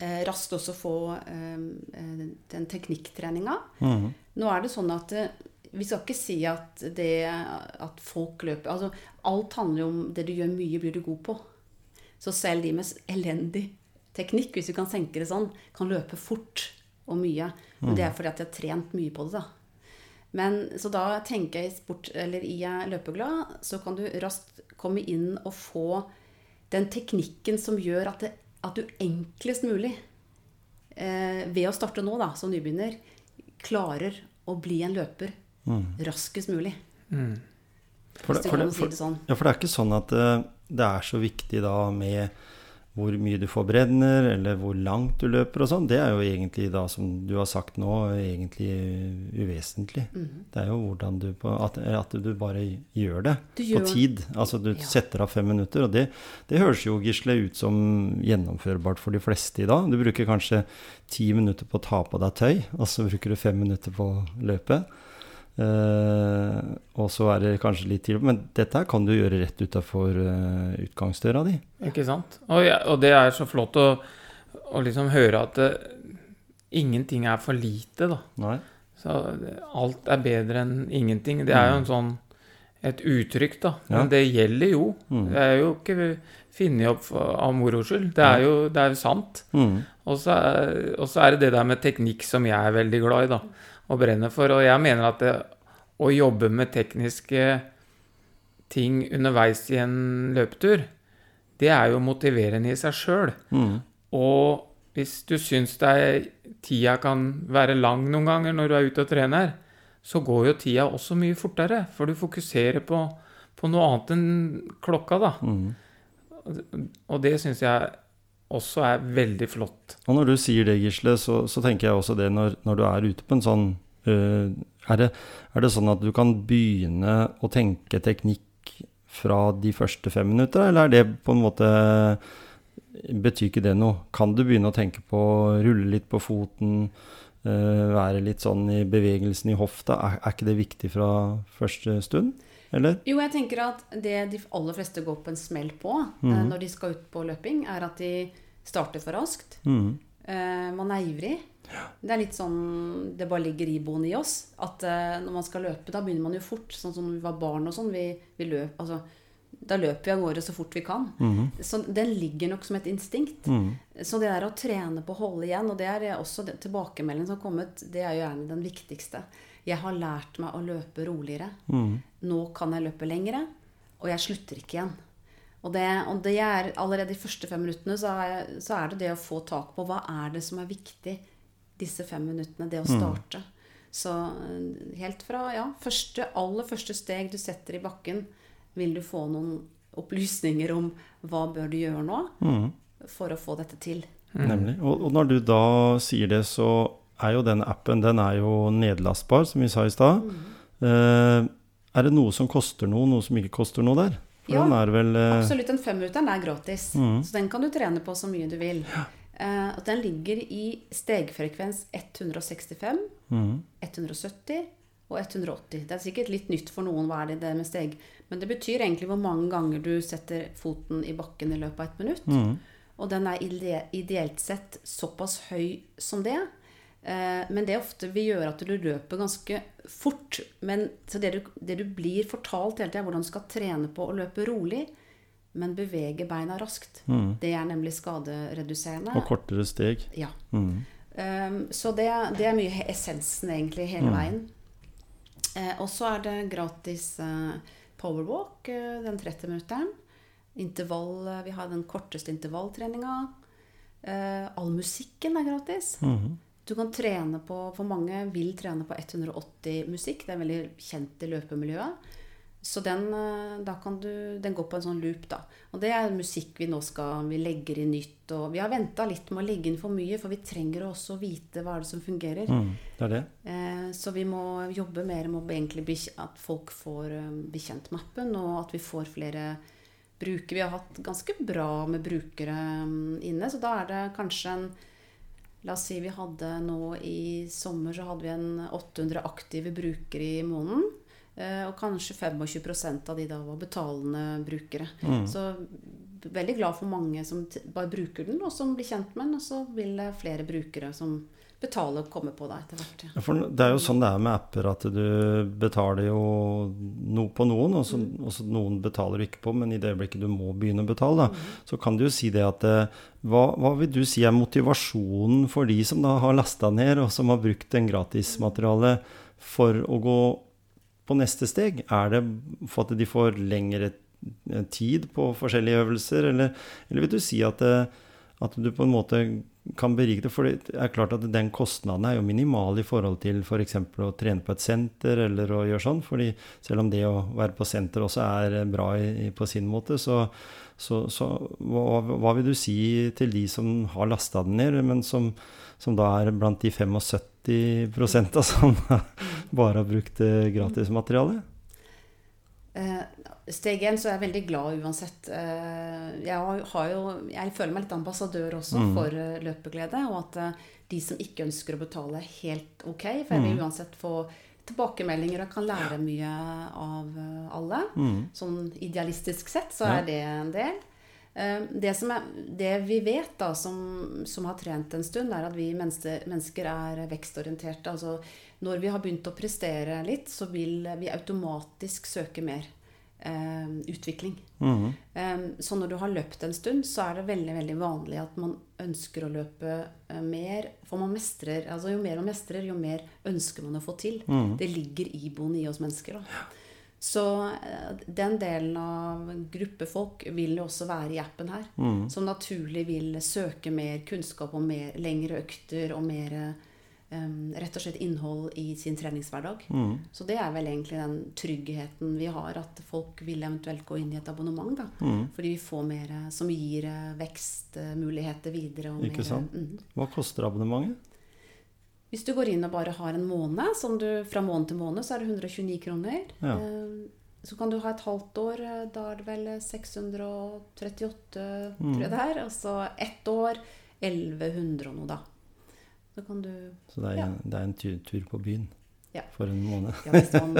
eh, raskt også få eh, eh, den teknikktreninga. Mhm. Nå er det sånn at eh, vi skal ikke si at det at folk løper altså Alt handler jo om det du gjør mye, blir du god på. Så selv de med elendig teknikk, hvis vi kan senke det sånn, kan løpe fort og mye. Men det er fordi at de har trent mye på det, da. Men, så da tenker jeg i sport, eller i eh, løpeglad, så kan du raskt komme inn og få den teknikken som gjør at, det, at du enklest mulig, eh, ved å starte nå da, som nybegynner, klarer å bli en løper raskest mulig. Mm. For det, det for, det, for, sånn. ja, for det er ikke sånn at det, det er så viktig da med hvor mye du forbrenner, eller hvor langt du løper og sånn. Det er jo egentlig da, som du har sagt nå, egentlig uvesentlig. Mhm. Det er jo hvordan du på, at, at du bare gjør det gjør, på tid. Altså du Ja. setter av fem minutter, og det, det høres jo Gisle ut som gjennomførbart for de fleste i dag. Du bruker kanskje ti minutter på å ta på deg tøy, og så bruker du fem minutter på å Eh, og så er det kanskje litt til, men dette her kan du gjøre rett utafor uh, utgangsdøra di. Ikke sant? Og, ja, og det er så flott å, å liksom høre at uh, ingenting er for lite, da. Nei? Så alt er bedre enn ingenting. Det er jo en sånn et uttrykk, da. Men Ja. det gjelder jo. Mm. Det er jo ikke funnet opp av moro skyld. Det er jo det er sant. Mm. Og så er, og så er det det der med teknikk som jeg er veldig glad i, da. Og brenner for. Og jeg mener at det, å jobbe med tekniske ting underveis i en løpetur, det er jo motiverende i seg sjøl. Mm. Og hvis du syns tida kan være lang noen ganger når du er ute og trener, så går jo tida også mye fortere, for du fokuserer på, på noe annet enn klokka, da. Mm. Og det syns jeg også er veldig flott. Og når du sier det, Gisle, så, så tenker jeg også det når, når du er ute på en sånn øh, er, det, er det sånn at du kan begynne å tenke teknikk fra de første fem minutter, eller er det på en måte Betyr ikke det noe? Kan du begynne å tenke på å rulle litt på foten, øh, være litt sånn i bevegelsen i hofta? Er, er ikke det viktig fra første stund, eller? Jo, jeg tenker at det de aller fleste går på en smell på eh, Mhm. når de skal ut på løping, er at de starter for raskt. Mm. Eh, man er ivrig. Det er litt sånn Det bare ligger iboende i oss. At eh, når man skal løpe, da begynner man jo fort. Sånn som når vi var barn og sånn. Vi, vi løp, altså, da løper vi av gårde så fort vi kan. Mhm. Så den ligger nok som et instinkt. Mm. Så det der å trene på å holde igjen, og det er også tilbakemeldingen som har kommet, det er jo gjerne den viktigste. Jeg har lært meg å løpe roligere. Mm. Nå kan jeg løpe lengre, og jeg slutter ikke igjen. Og det, og det er allerede de første fem minuttene så er, så er det det å få tak på hva er det som er viktig disse fem minuttene, det å starte. Så eh, helt fra ja, første, aller første steg du setter i bakken, vil du få noen opplysninger om hva bør du gjøre nå Mm. for å få dette til. Nemlig. Og, og når du da sier det, så er jo den appen den er jo nedlastbar, som vi sa i stad. Eh, er det noe som koster noe, noe som ikke koster noe der? For Ja, den vel eh, Absolutt. Den femminutteren er gratis. Mm. Så den kan du trene på så mye du vil. Eh, og den ligger i stegfrekvens 165, mm. 170 og 180. Det er sikkert litt nytt for noen hva er det det med steg. Men det betyr egentlig hvor mange ganger du setter foten i bakken i løpet av et minutt. Mm. Og den er ide ideelt sett såpass høy som det. Eh, men det er ofte vi gjør at du løper ganske fort. Men, så det du, det du blir fortalt hele tida, hvordan du skal trene på å løpe rolig, men bevege beina raskt. Mm. Det er nemlig skadereduserende. Og kortere steg. Ja. Mm. Um, så det, det er mye essensen egentlig hele veien. Eh, og så er det gratis eh, powerwalk, den 30-minutteren. Intervall, vi har den korteste intervalltreninga. All musikken er gratis. Mhm. Du kan trene på For mange vil trene på 180 musikk. Det er veldig kjent i løpemiljøet. Så den, eh, da kan du, den går på en sånn loop, da. Og det er musikk vi nå skal Vi legger inn nytt. Og vi har venta litt med å legge inn for mye, for vi trenger også å vite hva er det som fungerer. Mm, det er det. Eh, så vi må jobbe mer med egentlig bli, at folk får eh, bli kjent med appen, og at vi får flere brukere. Vi har hatt ganske bra med brukere mm, inne, så da er det kanskje en La oss si vi hadde nå i sommer så hadde vi en 800 aktive brukere i måneden. Eh, Og kanskje 25% av de da var betalende brukere. Mm. Så veldig glad for mange som bare bruker den, og som blir kjent med den. Og så vil det flere brukere som betaler, komme på deg etter hvert. ja. For det er jo sånn det er med apper, at du betaler jo noe på noen, og så, og så noen betaler du ikke på, men i det øyeblikket du må begynne å betale, da, så kan du jo si det at eh, hva, hva vil du si er motivasjonen for de som da har lasta ned, og som har brukt en gratismateriale, for å gå på neste steg? Er det for at de får lengre eh, tid på forskjellige øvelser, eller, eller vil du si at, eh, at du på en måte kan berike det? For det er klart at den kostnaden er jo minimal i forhold til f.eks. å trene på et senter eller å gjøre sånn. fordi selv om det å være på senter også er bra i- på sin måte, så, så, så hva, hva vil du si til de som har lasta den ned, men som, som da er blant de 75 av som <laughs> bare har brukt eh, gratismateriale? Eh, steg én så er jeg veldig glad uansett. Eh, jeg, jo, jeg føler meg litt ambassadør også Mm. for eh, løpeglede. Og at de som ikke ønsker å betale, er helt ok. For jeg vil Mm. uansett få tilbakemeldinger og kan lære mye av alle. Mm. Sånn idealistisk sett så er det en del. Eh, Det, som er, det vi vet, da, som, som har trent en stund, er at vi mennesker er vekstorienterte. Altså når vi har begynt å prestere litt, så vil vi automatisk søke mer eh, utvikling. Mhm. Eh, så når du har løpt en stund, så er det veldig veldig vanlig at man ønsker å løpe eh, mer. For man mestrer, altså Jo mer man mestrer, jo mer ønsker man å få til. Mhm. Det ligger iboende i oss mennesker. da. Så eh, den delen av gruppefolk vil jo også være i appen her. Mm. Som naturlig vil søke mer kunnskap om mer, lengre økter og mer eh, rett og slett innhold i sin treningshverdag. Mm. Så det er vel egentlig den tryggheten vi har, at folk vil eventuelt gå inn i et abonnement. da. mm. Fordi vi får mer eh, som gir eh, vekstmuligheter videre. Ikke mer, sant? Mm. Hva koster abonnementet? Hvis du går inn og bare har en måned, som du, fra måned til måned, så er det 129 kroner. Ja. Eh, Så kan du ha et halvt år, eh, da er det vel 638, Mm. tror jeg det er. Og så ett år 1100 og noe, da. Så kan du Så det er, Ja. det er en tur, tur på byen Ja. for en måned. Ja, hvis man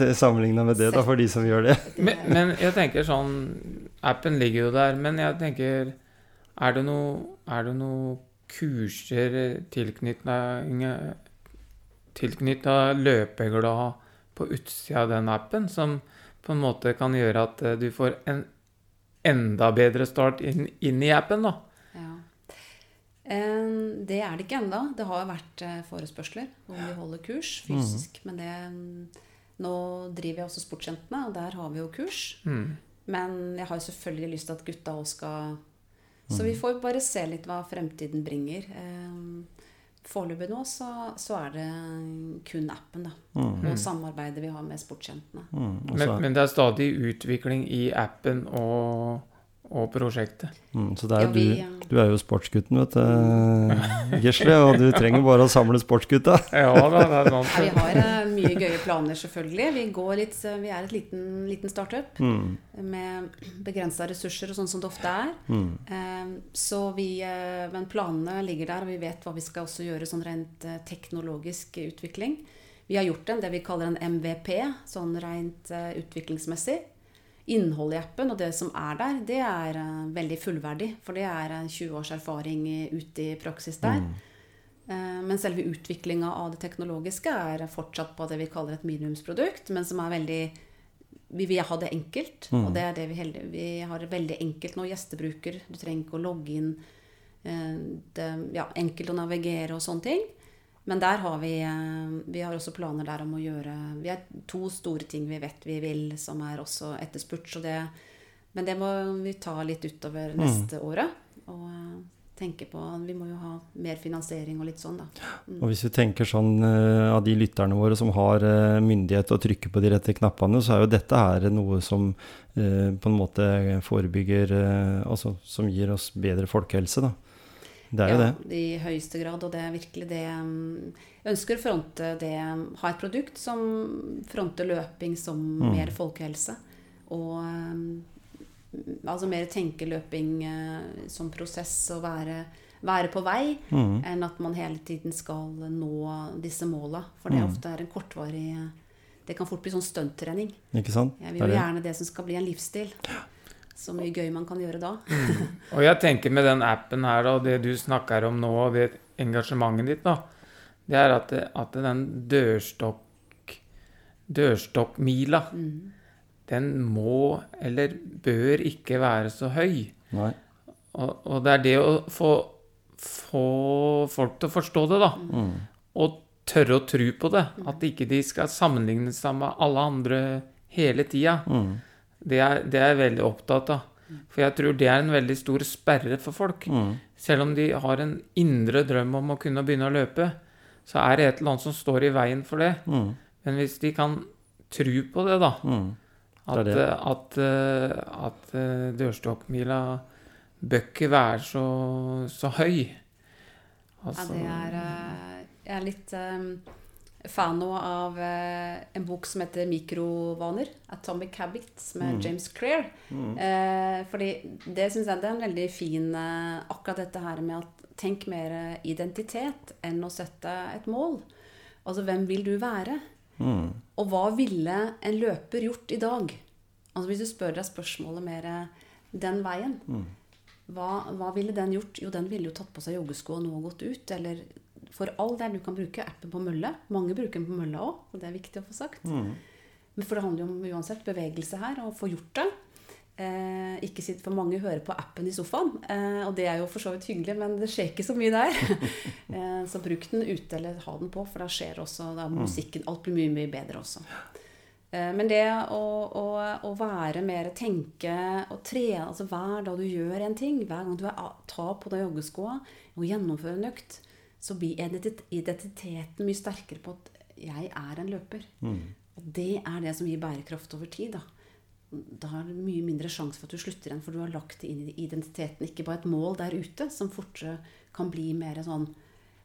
eh, <laughs> sammenligna med det, da, for de som gjør det. Men, men jeg tenker sånn Appen ligger jo der, men jeg tenker Er det noe, er det noe kurser tilknytta løpeglad på utsida av den appen, som på en måte kan gjøre at eh, du får en enda bedre start inn, inn i appen, da? Ja. Eh, Det er det ikke ennå. Det har vært eh, forespørsler om vi holder kurs fysisk. Men det mm, Nå driver jeg også Sportsjentene, og der har vi jo kurs. Mm. Men jeg har jo selvfølgelig lyst til at gutta òg skal Så vi får bare se litt hva fremtiden bringer. Foreløpig nå så, så er det kun appen, da. Mm. Og samarbeidet vi har med Sportsjentene. Mm. Men, men det er stadig utvikling i appen og, og prosjektet. mm, så det er Ja, vi, du, eh, du er jo sportsgutten, vet du, Gisle. Og du trenger bare å samle sportsgutta. <laughs> Ja da, det er sant. Ja, vi har eh, mye gøye planer, selvfølgelig. Vi, går litt, eh, vi er et liten, liten startup Mm. med begrensa ressurser og sånn som det ofte er. Mm. Eh, Så vi, eh, men planene ligger der, og vi vet hva vi skal også gjøre sånn rent eh, teknologisk utvikling. Vi har gjort en, det vi kaller en MVP, sånn rent eh, utviklingsmessig. Innholdet i appen og det som er der, det er eh, veldig fullverdig. For det er en 20 års erfaring ute i praksis der. Mm. Eh, Men selve utviklinga av det teknologiske er fortsatt på det vi kaller et minimumsprodukt, men som er veldig Vi vil ha det enkelt, Mm. og det er det vi heldig, Vi har det veldig enkelt nå, gjestebruker. Du trenger ikke å logge inn. eh, Det, ja, enkelt å navigere og sånne ting. Men der har vi eh, Vi har også planer der om å gjøre Vi har to store ting vi vet vi vil, som er også etterspurt. Så det, men det må vi ta litt utover neste året. Og, eh, tenke på Vi må jo ha mer finansiering og litt sånn, da. Og hvis vi tenker sånn eh, av de lytterne våre som har myndighet til å trykke på de rette knappene, så er jo dette her noe som på en måte forebygger Altså som gir oss bedre folkehelse, da. Det er jo ja, det. I høyeste grad, og det er virkelig det um, Jeg ønsker å fronte det Ha et produkt som fronter løping som Mm. mer folkehelse. Og um, altså mer tenke løping eh, som prosess og være, være på vei, Mm. enn at man hele tiden skal nå disse måla. For det Mm. ofte er en kortvarig Det kan fort bli sånn stunttrening. Jeg vil jo gjerne det som skal bli en livsstil. Så mye gøy man kan gjøre da. Og jeg tenker med den appen her, og det du snakker om nå, og det engasjementet ditt, da, det er at, det- at den dørstokk dørstokkmila, Mm. den må eller bør ikke være så høy. Nei. Og, og det er det å få, få folk til å forstå det, da. Mm. Og tørre å tro på det. At ikke de skal sammenligne seg med alle andre hele tida. Mm. Det er, det er jeg veldig opptatt av. For jeg tror det er en veldig stor sperre for folk. Mm. Selv om de har en indre drøm om å kunne begynne å løpe, så er det et eller annet som står i veien for det. Mm. Men hvis de kan tro på det, da, Mm. at, Det er det. at, at, at eh, dørstokkmila bør ikke være så, så høy Ja, Altså, det er eh, Jeg er litt eh, fan nå av eh, en bok som heter 'Mikrovaner'. 'Atomic Habits' med James Clear. Eh, fordi det syns jeg det er en veldig fin eh, Akkurat dette her med at tenk mer identitet enn å sette et mål. Altså hvem vil du være? Mm. Og hva ville en løper gjort i dag? Altså Hvis du spør deg spørsmålet mer eh, den veien, hva, hva ville den gjort? Jo, den ville jo tatt på seg joggesko og nå gått ut. Eller for all del, du kan bruke appen på mølle. Mange bruker den på mølla òg, og det er viktig å få sagt. Mm. Men For det handler jo om uansett bevegelse her, og få gjort det. Eh, ikke sitt, for mange hører på appen i sofaen, eh, og det er jo for så vidt hyggelig, men det skjer ikke så mye der. <laughs> eh, så bruk den ute, eller ha den på, for da skjer også da er musikken Alt blir mye, mye bedre også. Eh, men det å, å, å være mer tenke og trene altså hver dag du gjør en ting, hver gang du er, tar på deg joggeskoa og gjennomfører en økt, så blir identiteten mye sterkere på at jeg er en løper. Mm. Og det er det som gir bærekraft over tid. Da Da er det mye mindre sjanse for at du slutter igjen, for du har lagt det inn i identiteten, ikke bare et mål der ute, som fortere kan bli mer sånn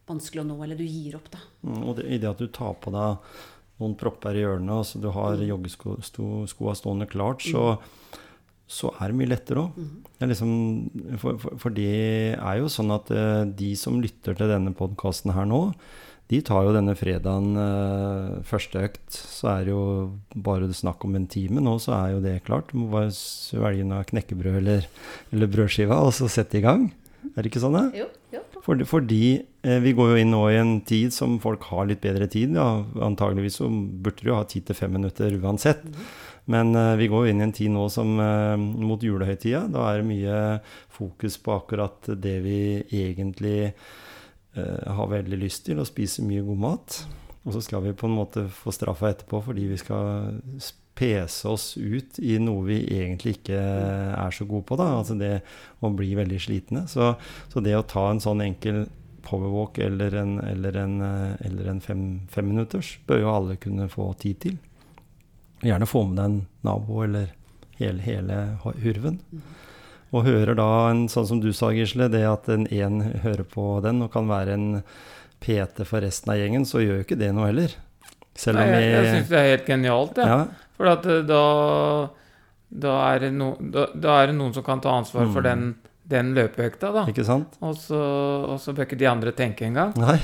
vanskelig å nå, eller du gir opp, da. Mm, Og det, i det at du tar på deg noen propper i hjørnet, altså du har joggeskoa stående klart, så, så er det mye lettere òg. Liksom, for, for, for det er jo sånn at uh, de som lytter til denne podkasten her nå, de tar jo denne fredagen uh, første økt, så er det jo bare snakk om en time nå, så er jo det klart. Du må bare svelge noe knekkebrød eller, eller brødskiva, og så sette i gang. Er det ikke sånn det? Jo, jo. Fordi, fordi eh, vi går jo inn nå i en tid som folk har litt bedre tid. Ja. Antageligvis så burde du jo ha tid til fem minutter uansett. Men eh, vi går jo inn i en tid nå som eh, mot julehøytida. Da er det mye fokus på akkurat det vi egentlig eh, har veldig lyst til, å spise mye god mat. Og så skal vi på en måte få straffa etterpå fordi vi skal pese oss ut i noe vi egentlig ikke er så gode på. da, Altså det å bli veldig slitne. Så, så det å ta en sånn enkel powerwalk eller en, eller en, eller fem, femminutters bør jo alle kunne få tid til. Gjerne få med deg en nabo eller hele, hele hurven. Og hører da en sånn som du sa, Gisle, det at en én hører på den og kan være en PT for resten av gjengen, så gjør jo ikke det noe heller. Selv Nei, jeg, jeg syns det er helt genialt, jeg. ja, For at eh, da, da, er det no, da, da er det noen som kan ta ansvar for Mm. den, den løpeøkta, da. ikke sant? Og så, og så bør ikke de andre tenke engang. Nei.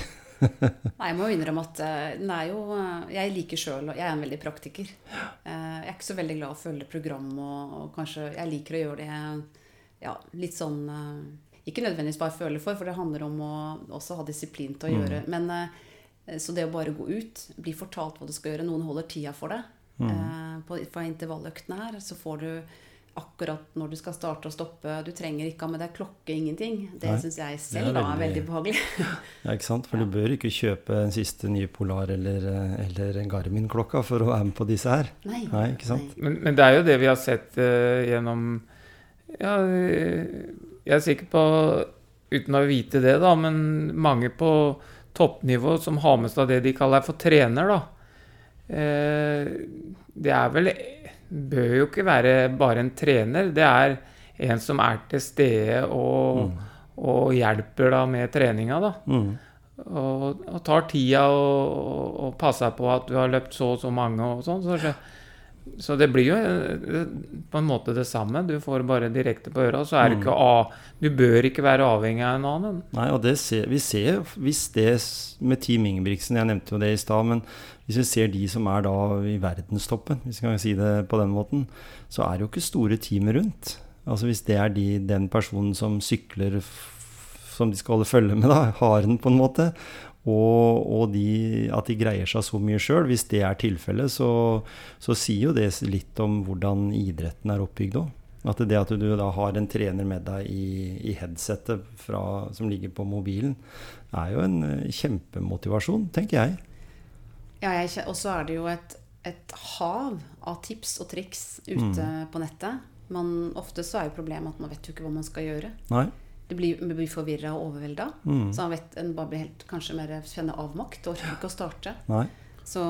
Nei, jeg må jo innrømme at eh, den er jo eh, Jeg liker sjøl Jeg er en veldig praktiker. Eh, Jeg er ikke så veldig glad i å følge program og, og kanskje Jeg liker å gjøre det ja, litt sånn Ikke nødvendigvis bare føle for, for det handler om å også ha disiplin til å Mm. gjøre. Men eh, så det å bare gå ut, bli fortalt hva du skal gjøre, noen holder tida for deg Mm. på, på intervalløktene her, så får du akkurat når du skal starte og stoppe. Du trenger ikke ha med deg klokke, ingenting. Det Nei, syns jeg selv er da er veldig- veldig behagelig. <laughs> Ja, ikke sant? For du bør ikke kjøpe en siste nye Polar eller, eh, eller Garmin-klokka for å være med på disse her. Nei, Nei, ikke sant? Men, men det er jo det vi har sett uh, gjennom Ja, eh, jeg er sikker på uten å vite det, da, men mange på toppnivå som har med seg det de kaller for trener, da. Uh, det er vel Bør jo ikke være bare en trener. Det er en som er til stede og, og hjelper da med treninga, da. Mm. Og, og tar tida og, og, passer på at du har løpt så og så mange og sånn. Så, så det blir jo eh, på en måte det samme. Du får bare direkte på øra. Så er du ikke a, Du bør ikke være avhengig av en annen. Nei, og det ser, vi ser hvis det med Team Ingebrigtsen, jeg nevnte jo det i stad, men hvis vi ser de som er da i verdenstoppen, hvis vi kan si det på den måten, så er det jo ikke store teamet rundt. Altså hvis det er de, den personen som sykler som de skal holde følge med, da, haren på en måte, og, og de, at de greier seg så mye sjøl, hvis det er tilfellet, så, så sier jo det litt om hvordan idretten er oppbygd òg. At det at du da har en trener med deg i, i headsetet fra, som ligger på mobilen, er jo en eh, kjempemotivasjon, tenker jeg. Ja, jeg og så er det jo et, et hav av tips og triks ute på nettet. Man, ofte så er jo problemet at man vet jo ikke hva man skal gjøre. Nei? Det blir, man blir forvirra og overvelda. Mm. Så man vet, en bare blir helt, kanskje mer kjenne avmakt og orker ikke å starte. Nei. Så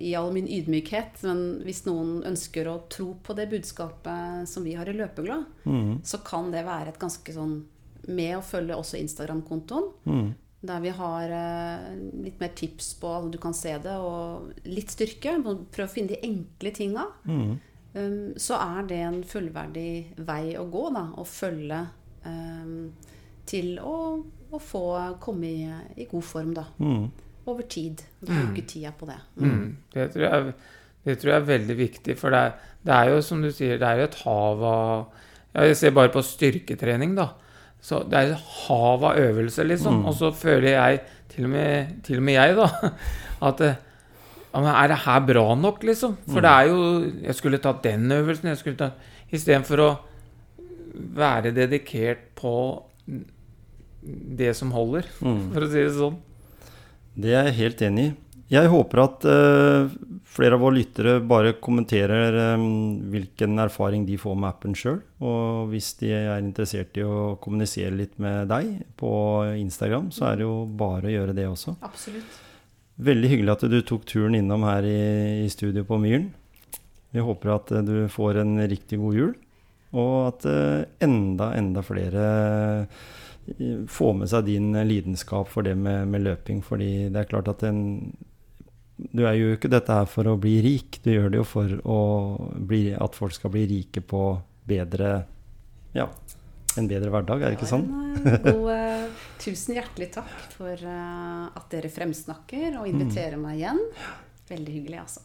i all min ydmykhet, men hvis noen ønsker å tro på det budskapet som vi har i Løpeglad, Mm. så kan det være et ganske sånn Med å følge også Instagram-kontoen, Mm. Der vi har eh, litt mer tips på at du kan se det, og litt styrke. Prøv å finne de enkle tinga. Mm. Um, så er det en fullverdig vei å gå, da. Å følge um, til å, å få komme i, i god form, da. Mm. Over tid. Og bruke tida på det. Mm. Det, tror jeg, det tror jeg er veldig viktig, for det er, det er jo som du sier, det er jo et hav av ja, Jeg ser bare på styrketrening, da. Så det er et hav av øvelser, liksom. Og så føler jeg, til og med, til og med jeg, da, <laughs> at eh, ja, er det her bra nok, liksom? For det er jo Jeg skulle tatt den øvelsen, jeg skulle tatt Istedenfor å være dedikert på det som holder, for å si det sånn. Det er jeg helt enig i. Jeg håper at uh, flere av våre lyttere bare kommenterer um, hvilken erfaring de får med appen sjøl. Og hvis de er interessert i å kommunisere litt med deg på Instagram, så er det jo bare å gjøre det også. Absolutt. Veldig hyggelig at du tok turen innom her i, i studio på Myren. Vi håper at eh, du får en riktig god jul, og at uh, enda, enda flere får med seg din lidenskap for det med, med løping. Fordi det er klart at en, du er jo ikke dette her for å bli rik, du gjør det jo for bli, at folk skal bli rike på bedre Ja, en bedre hverdag, er det ikke sånn? En, uh, god, eh, tusen hjertelig takk for uh, at dere fremsnakker og inviterer meg igjen. Veldig hyggelig, altså.